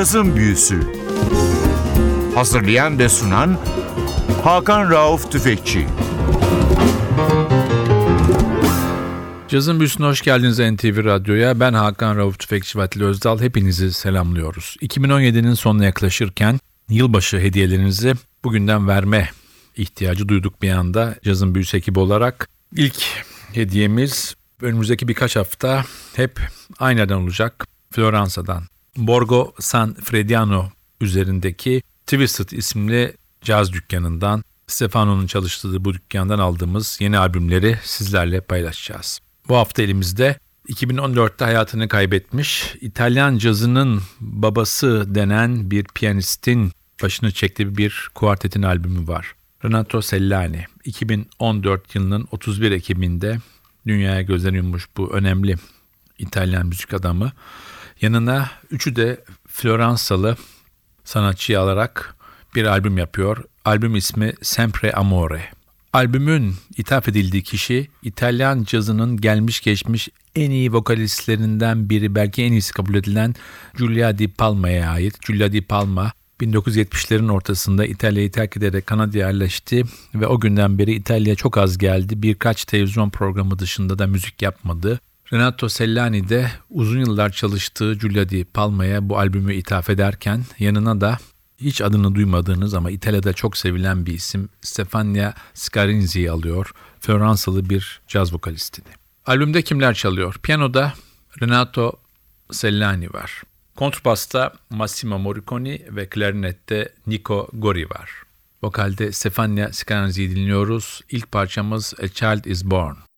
Cazın Büyüsü Hazırlayan ve sunan Hakan Rauf Tüfekçi Cazın Büyüsü'ne hoş geldiniz NTV Radyo'ya. Ben Hakan Rauf Tüfekçi ve Atilla Özdal. Hepinizi selamlıyoruz. 2017'nin sonuna yaklaşırken yılbaşı hediyelerinizi bugünden verme ihtiyacı duyduk bir anda Cazın Büyüsü ekibi olarak. İlk hediyemiz önümüzdeki birkaç hafta hep aynı yerden olacak. Floransa'dan. Borgo San Frediano üzerindeki Twisted isimli caz dükkanından Stefano'nun çalıştığı bu dükkandan aldığımız yeni albümleri sizlerle paylaşacağız. Bu hafta elimizde 2014'te hayatını kaybetmiş İtalyan cazının babası denen bir piyanistin başını çektiği bir kuartetin albümü var. Renato Sellani 2014 yılının 31 Ekim'inde dünyaya gözlerini yummuş bu önemli İtalyan müzik adamı. Yanına üçü de Floransalı sanatçıyı alarak bir albüm yapıyor. Albüm ismi Sempre Amore. Albümün ithaf edildiği kişi İtalyan cazının gelmiş geçmiş en iyi vokalistlerinden biri belki en iyisi kabul edilen Giulia Di Palma'ya ait. Giulia Di Palma 1970'lerin ortasında İtalya'yı terk ederek Kanada'ya yerleşti ve o günden beri İtalya'ya çok az geldi. Birkaç televizyon programı dışında da müzik yapmadı. Renato Sellani de uzun yıllar çalıştığı Giulia Di Palma'ya bu albümü ithaf ederken yanına da hiç adını duymadığınız ama İtalya'da çok sevilen bir isim Stefania Scarinzi'yi alıyor. Floransalı bir caz vokalistini. Albümde kimler çalıyor? Piyanoda Renato Sellani var. Kontrbasta Massimo Morricone ve klarinette Nico Gori var. Vokalde Stefania Scarinzi'yi dinliyoruz. İlk parçamız A Child Is Born.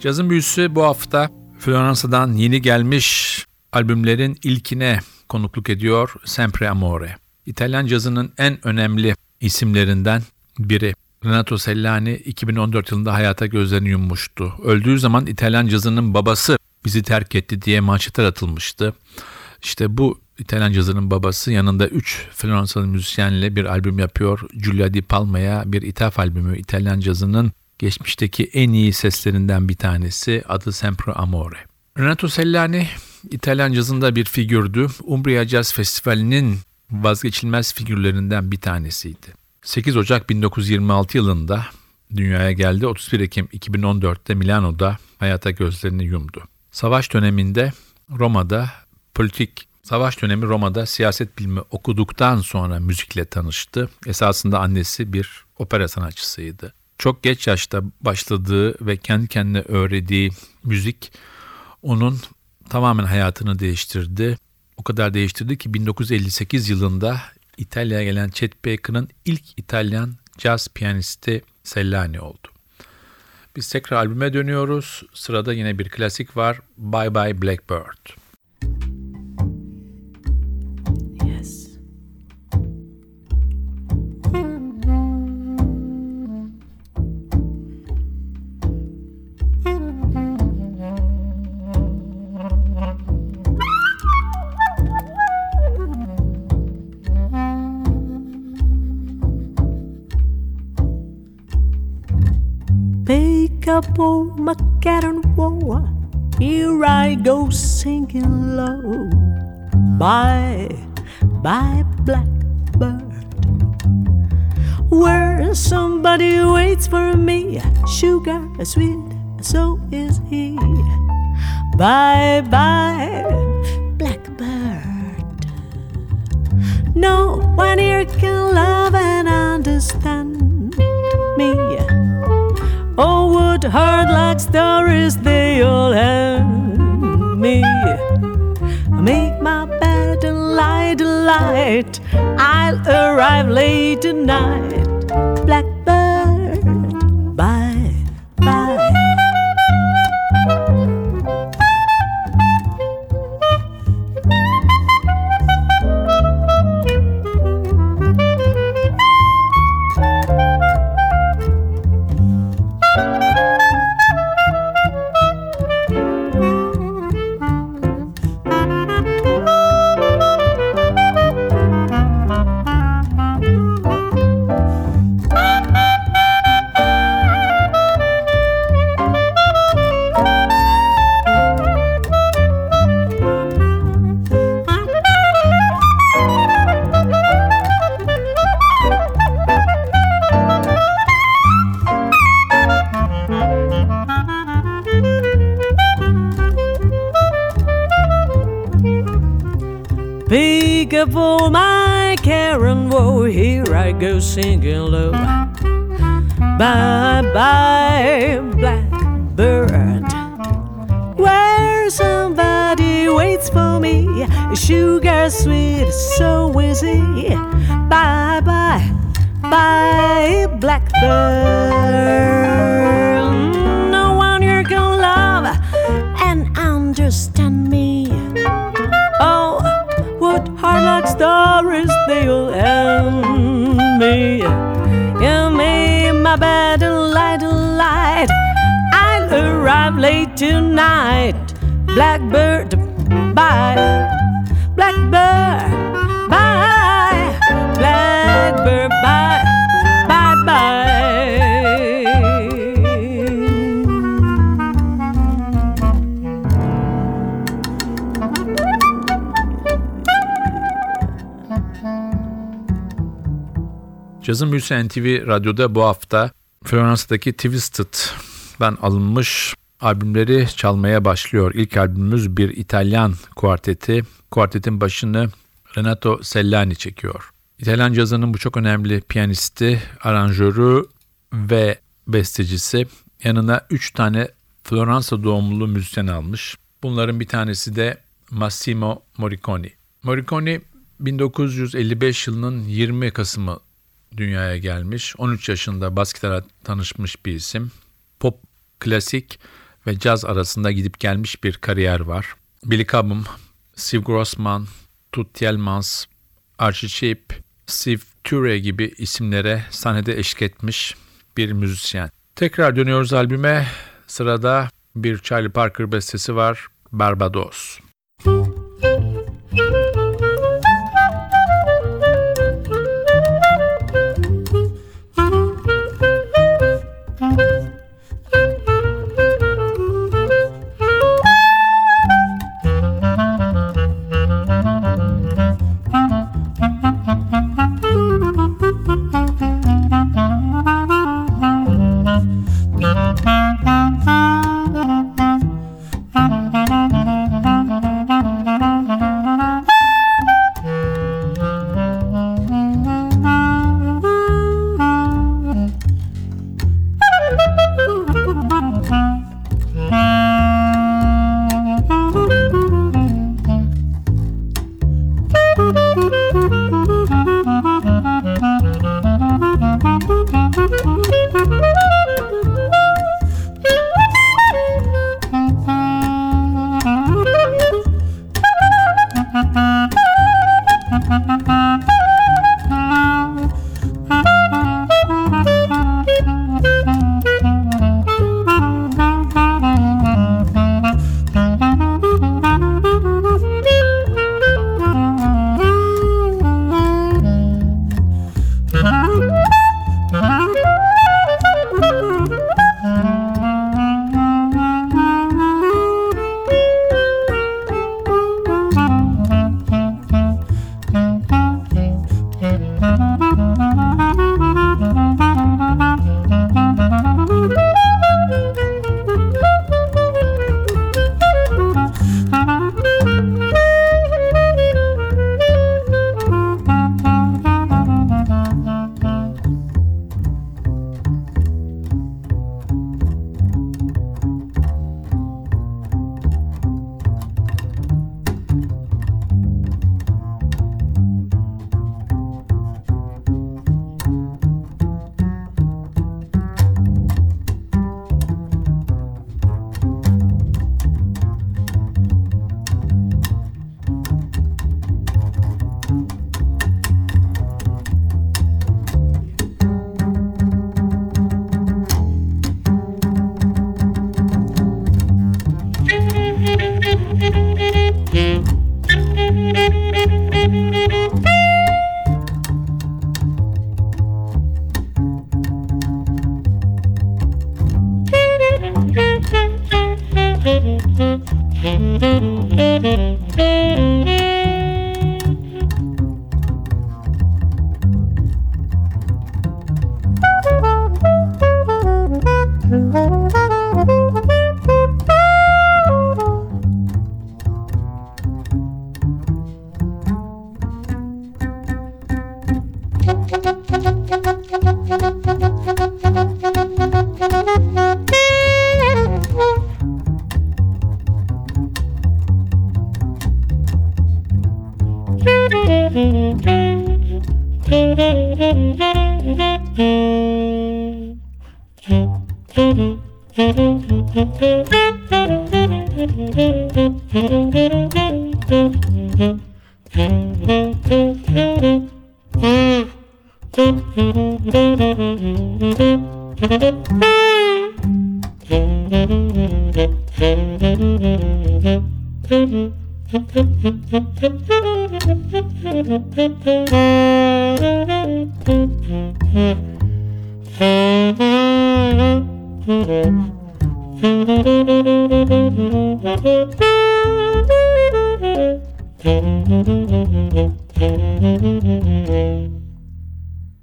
Cazın büyüsü bu hafta Floransa'dan yeni gelmiş albümlerin ilkine konukluk ediyor Sempre Amore. İtalyan cazının en önemli isimlerinden biri. Renato Sellani 2014 yılında hayata gözlerini yummuştu. Öldüğü zaman İtalyan cazının babası bizi terk etti diye manşetler atılmıştı. İşte bu İtalyan cazının babası yanında 3 Floransalı müzisyenle bir albüm yapıyor. Giulia Di Palma'ya bir ithaf albümü İtalyan cazının geçmişteki en iyi seslerinden bir tanesi adı Sempre Amore. Renato Sellani İtalyan cazında bir figürdü. Umbria Jazz Festivali'nin vazgeçilmez figürlerinden bir tanesiydi. 8 Ocak 1926 yılında dünyaya geldi. 31 Ekim 2014'te Milano'da hayata gözlerini yumdu. Savaş döneminde Roma'da politik Savaş dönemi Roma'da siyaset bilimi okuduktan sonra müzikle tanıştı. Esasında annesi bir opera sanatçısıydı. Çok geç yaşta başladığı ve kendi kendine öğrendiği müzik onun tamamen hayatını değiştirdi. O kadar değiştirdi ki 1958 yılında İtalya'ya gelen Chet Baker'ın ilk İtalyan caz piyanisti Sellani oldu. Biz tekrar albüme dönüyoruz. Sırada yine bir klasik var. Bye Bye Blackbird. Up on my cat and wall. Here I go singing low. Bye, bye, blackbird. Where somebody waits for me, sugar sweet, so is he. Bye, bye, blackbird. No one here can love and understand me. Oh, would hard like stories they all have me. Make my bed and light a light. I'll arrive late tonight. Singing low. Bye bye, blackbird. Where somebody waits for me, sugar sweet, so easy. Bye bye, bye, blackbird. No one here can love and understand me. Oh, what hard luck stories they'll end bed a light, a light. I'll arrive late tonight. Blackbird, bye. Blackbird, bye. Blackbird, bye. Bye Cazın Büyüsü NTV Radyo'da bu hafta Floransa'daki Twisted'dan alınmış albümleri çalmaya başlıyor. İlk albümümüz bir İtalyan kuarteti. Kuartetin başını Renato Sellani çekiyor. İtalyan cazının bu çok önemli piyanisti, aranjörü ve bestecisi. Yanına 3 tane Floransa doğumlu müzisyen almış. Bunların bir tanesi de Massimo Morricone. Morricone 1955 yılının 20 Kasım'ı dünyaya gelmiş. 13 yaşında bas gitara tanışmış bir isim. Pop, klasik ve caz arasında gidip gelmiş bir kariyer var. Billy Cobham, Steve Grossman, Tut Tielmans, Archie Shepp, Steve Ture gibi isimlere sahnede eşlik etmiş bir müzisyen. Tekrar dönüyoruz albüme. Sırada bir Charlie Parker bestesi var, Barbados.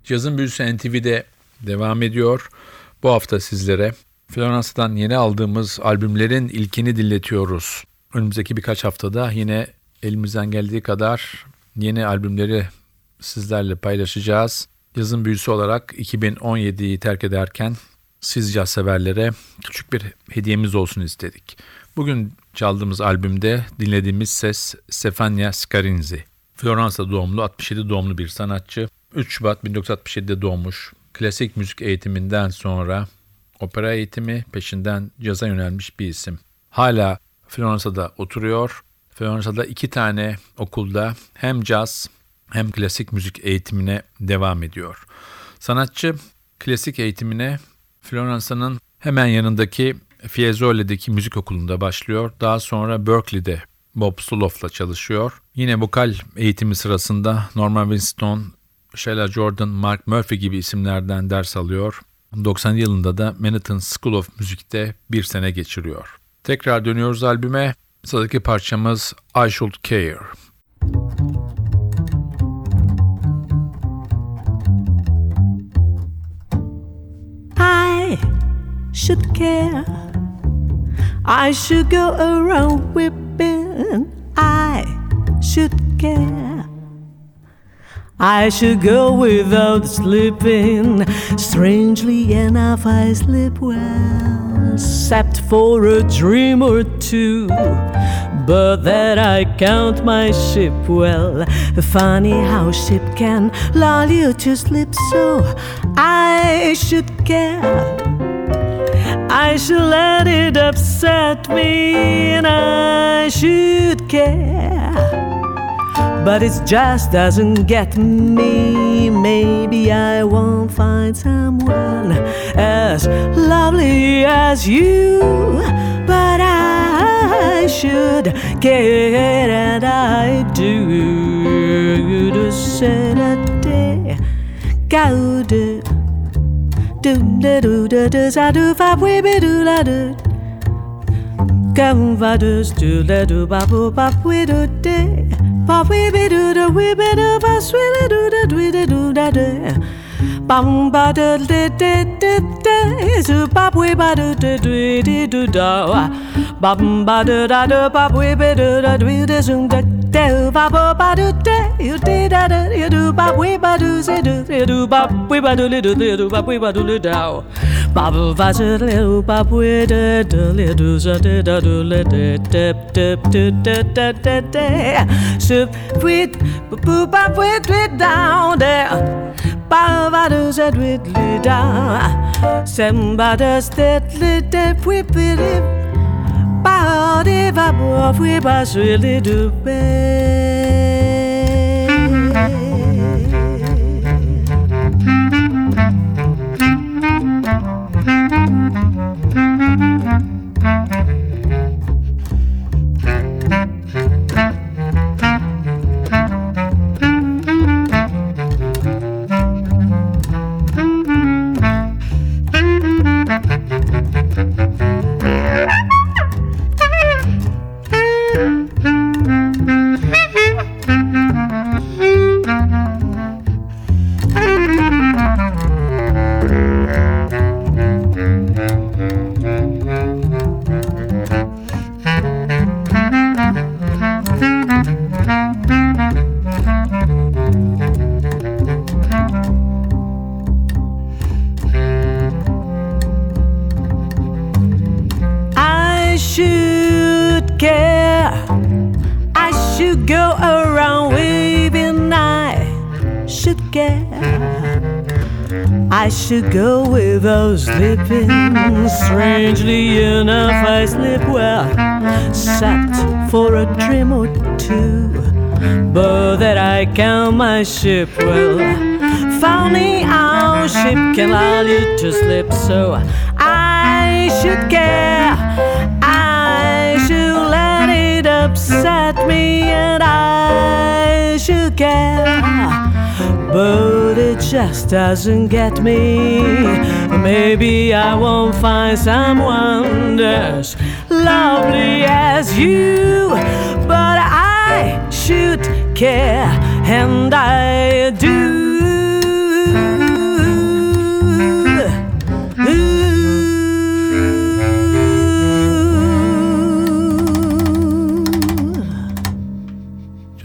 Cazın Büyüsü NTV'de devam ediyor. Bu hafta sizlere Florence'dan yeni aldığımız albümlerin ilkini dinletiyoruz. Önümüzdeki birkaç haftada yine elimizden geldiği kadar yeni albümleri sizlerle paylaşacağız. Yazın büyüsü olarak 2017'yi terk ederken siz caz severlere küçük bir hediyemiz olsun istedik. Bugün çaldığımız albümde dinlediğimiz ses Stefania Scarinzi. Floransa doğumlu, 67 doğumlu bir sanatçı. 3 Şubat 1967'de doğmuş. Klasik müzik eğitiminden sonra opera eğitimi peşinden caza yönelmiş bir isim. Hala Floransa'da oturuyor. Floransa'da iki tane okulda hem caz hem klasik müzik eğitimine devam ediyor. Sanatçı klasik eğitimine Floransa'nın hemen yanındaki Fiesole'deki müzik okulunda başlıyor. Daha sonra Berkeley'de Bob Suloff'la çalışıyor. Yine vokal eğitimi sırasında Norman Winston, Sheila Jordan, Mark Murphy gibi isimlerden ders alıyor. 90 yılında da Manhattan School of Music'te bir sene geçiriyor. Tekrar dönüyoruz albüme. Sıradaki parçamız I Should Care. I should care. I should go around whipping. I should care. I should go without sleeping. Strangely enough, I sleep well, except for a dream or two. But that I count my ship well. Funny how ship can lull you to sleep, so I should care. I should let it upset me, and I should care. But it just doesn't get me. Maybe I won't find someone as lovely as you. But I should care, and I do. Day, go do. Do da do da da za do fa we be do la do. Come va do do la do ba bo ba we do de. Pa wee be do da wee be do ba swee do da dwee da do da da. Bum ba da da da da da zu ba wee ba do da dwee di do da. Bum ba da da da ba wee be do da dwee da zoom da da ba ba ba do you did da da you do bop we ba do say do you do bop we ba do little do do bop we ba do little dow bop va se little bop we da da little sa da da do le da da da da da da da da sup wit boop bop wit wit down there ba va do sa wit li da sem ba da stet li da we believe ba de va bo we ba se li do be Should go around waving. I should care. I should go without sleeping. Strangely enough, I sleep well, except for a dream or two. But that I count my ship well. Funny how ship can allow you to slip, so upset me, and I should care. But it just doesn't get me. Maybe I won't find someone as lovely as you. But I should care, and I do.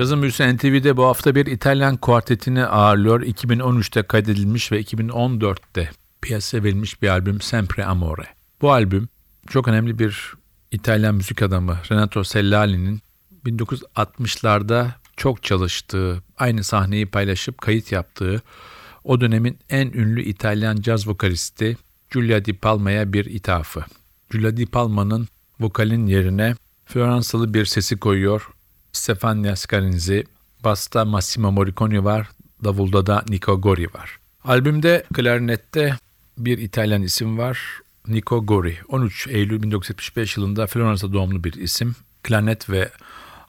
Cazın Büyüsü NTV'de bu hafta bir İtalyan kuartetini ağırlıyor. 2013'te kaydedilmiş ve 2014'te piyasaya verilmiş bir albüm Sempre Amore. Bu albüm çok önemli bir İtalyan müzik adamı Renato Sellali'nin 1960'larda çok çalıştığı, aynı sahneyi paylaşıp kayıt yaptığı o dönemin en ünlü İtalyan caz vokalisti Giulia Di Palma'ya bir ithafı. Giulia Di Palma'nın vokalin yerine Floransalı bir sesi koyuyor. Stefania Scarinzi, basta Massimo Morricone var, davulda da Nico Gori var. Albümde klarnette bir İtalyan isim var, Nico Gori. 13 Eylül 1975 yılında Floransa doğumlu bir isim. Klarnet ve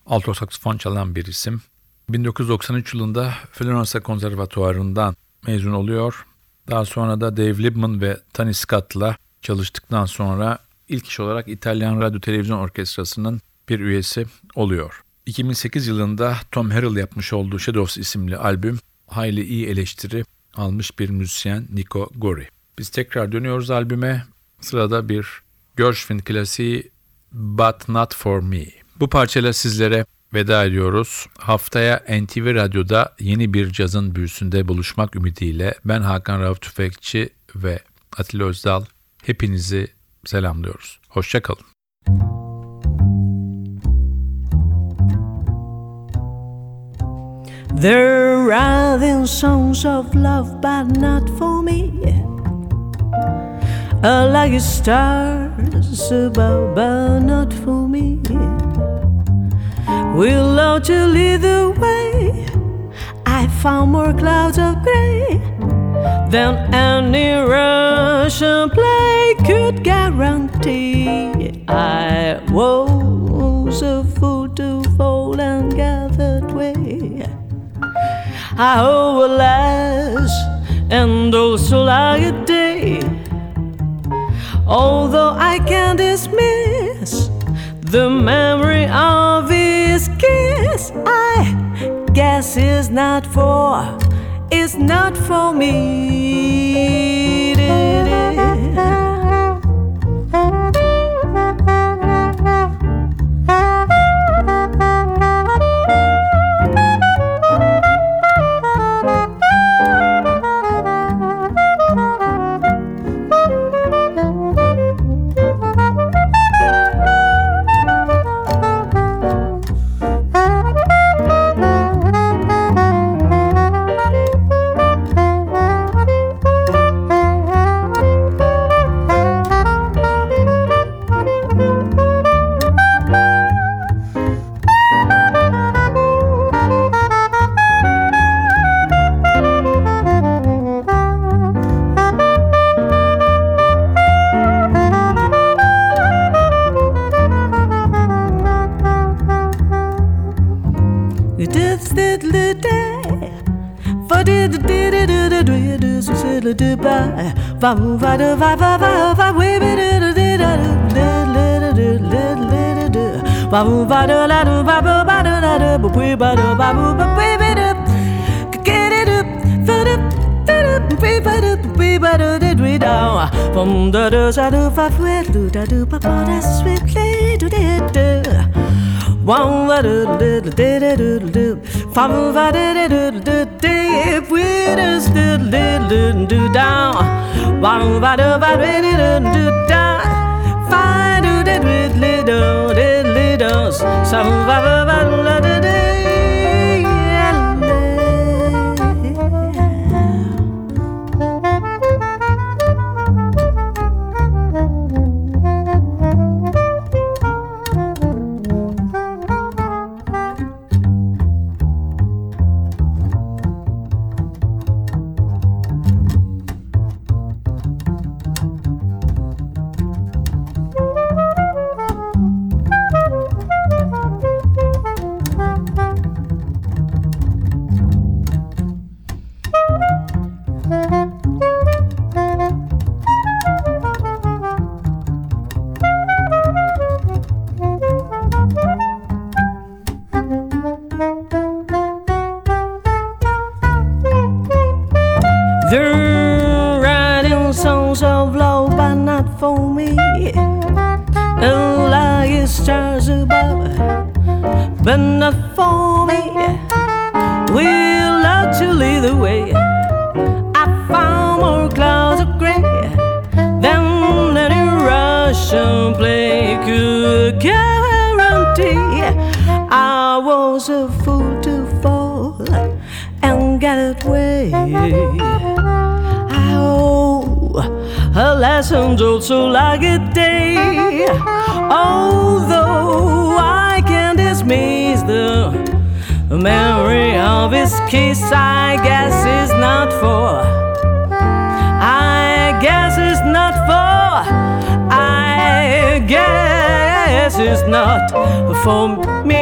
alto saksafon çalan bir isim. 1993 yılında Floransa Konservatuarı'ndan mezun oluyor. Daha sonra da Dave Libman ve Tony Scott'la çalıştıktan sonra ilk iş olarak İtalyan Radyo Televizyon Orkestrası'nın bir üyesi oluyor. 2008 yılında Tom Harrell yapmış olduğu Shadows isimli albüm hayli iyi eleştiri almış bir müzisyen Nico Gori. Biz tekrar dönüyoruz albüme. Sırada bir Gershwin klasiği But Not For Me. Bu parçayla sizlere veda ediyoruz. Haftaya NTV Radyo'da yeni bir cazın büyüsünde buluşmak ümidiyle ben Hakan Rauf Tüfekçi ve Atilla Özdal hepinizi selamlıyoruz. Hoşçakalın. They're writing songs of love, but not for me. I like stars above, but not for me. We'll love to lead the way. I found more clouds of gray than any Russian play could guarantee. I was a fool I will last and also like a day. Although I can't dismiss the memory of his kiss, I guess it's not for, it's not for me. babu ba da la do ba bu ba da la do bu bu ba do ba bu ba bu ba do get it up fa da da da bu bu ba do bu bu ba do da do da pom da da sa do fa fu do da do ba ba da swiftly do da da Wow, da da da da da da da, fa bu ba da da da da da, if we just do do do do da, wow, ba da ba da da da da, fa do da da da da. Salvador and get away. Oh, a lesson told so like a day. Although I can't dismiss the memory of his kiss, I guess it's not for. I guess it's not for. I guess it's not for me.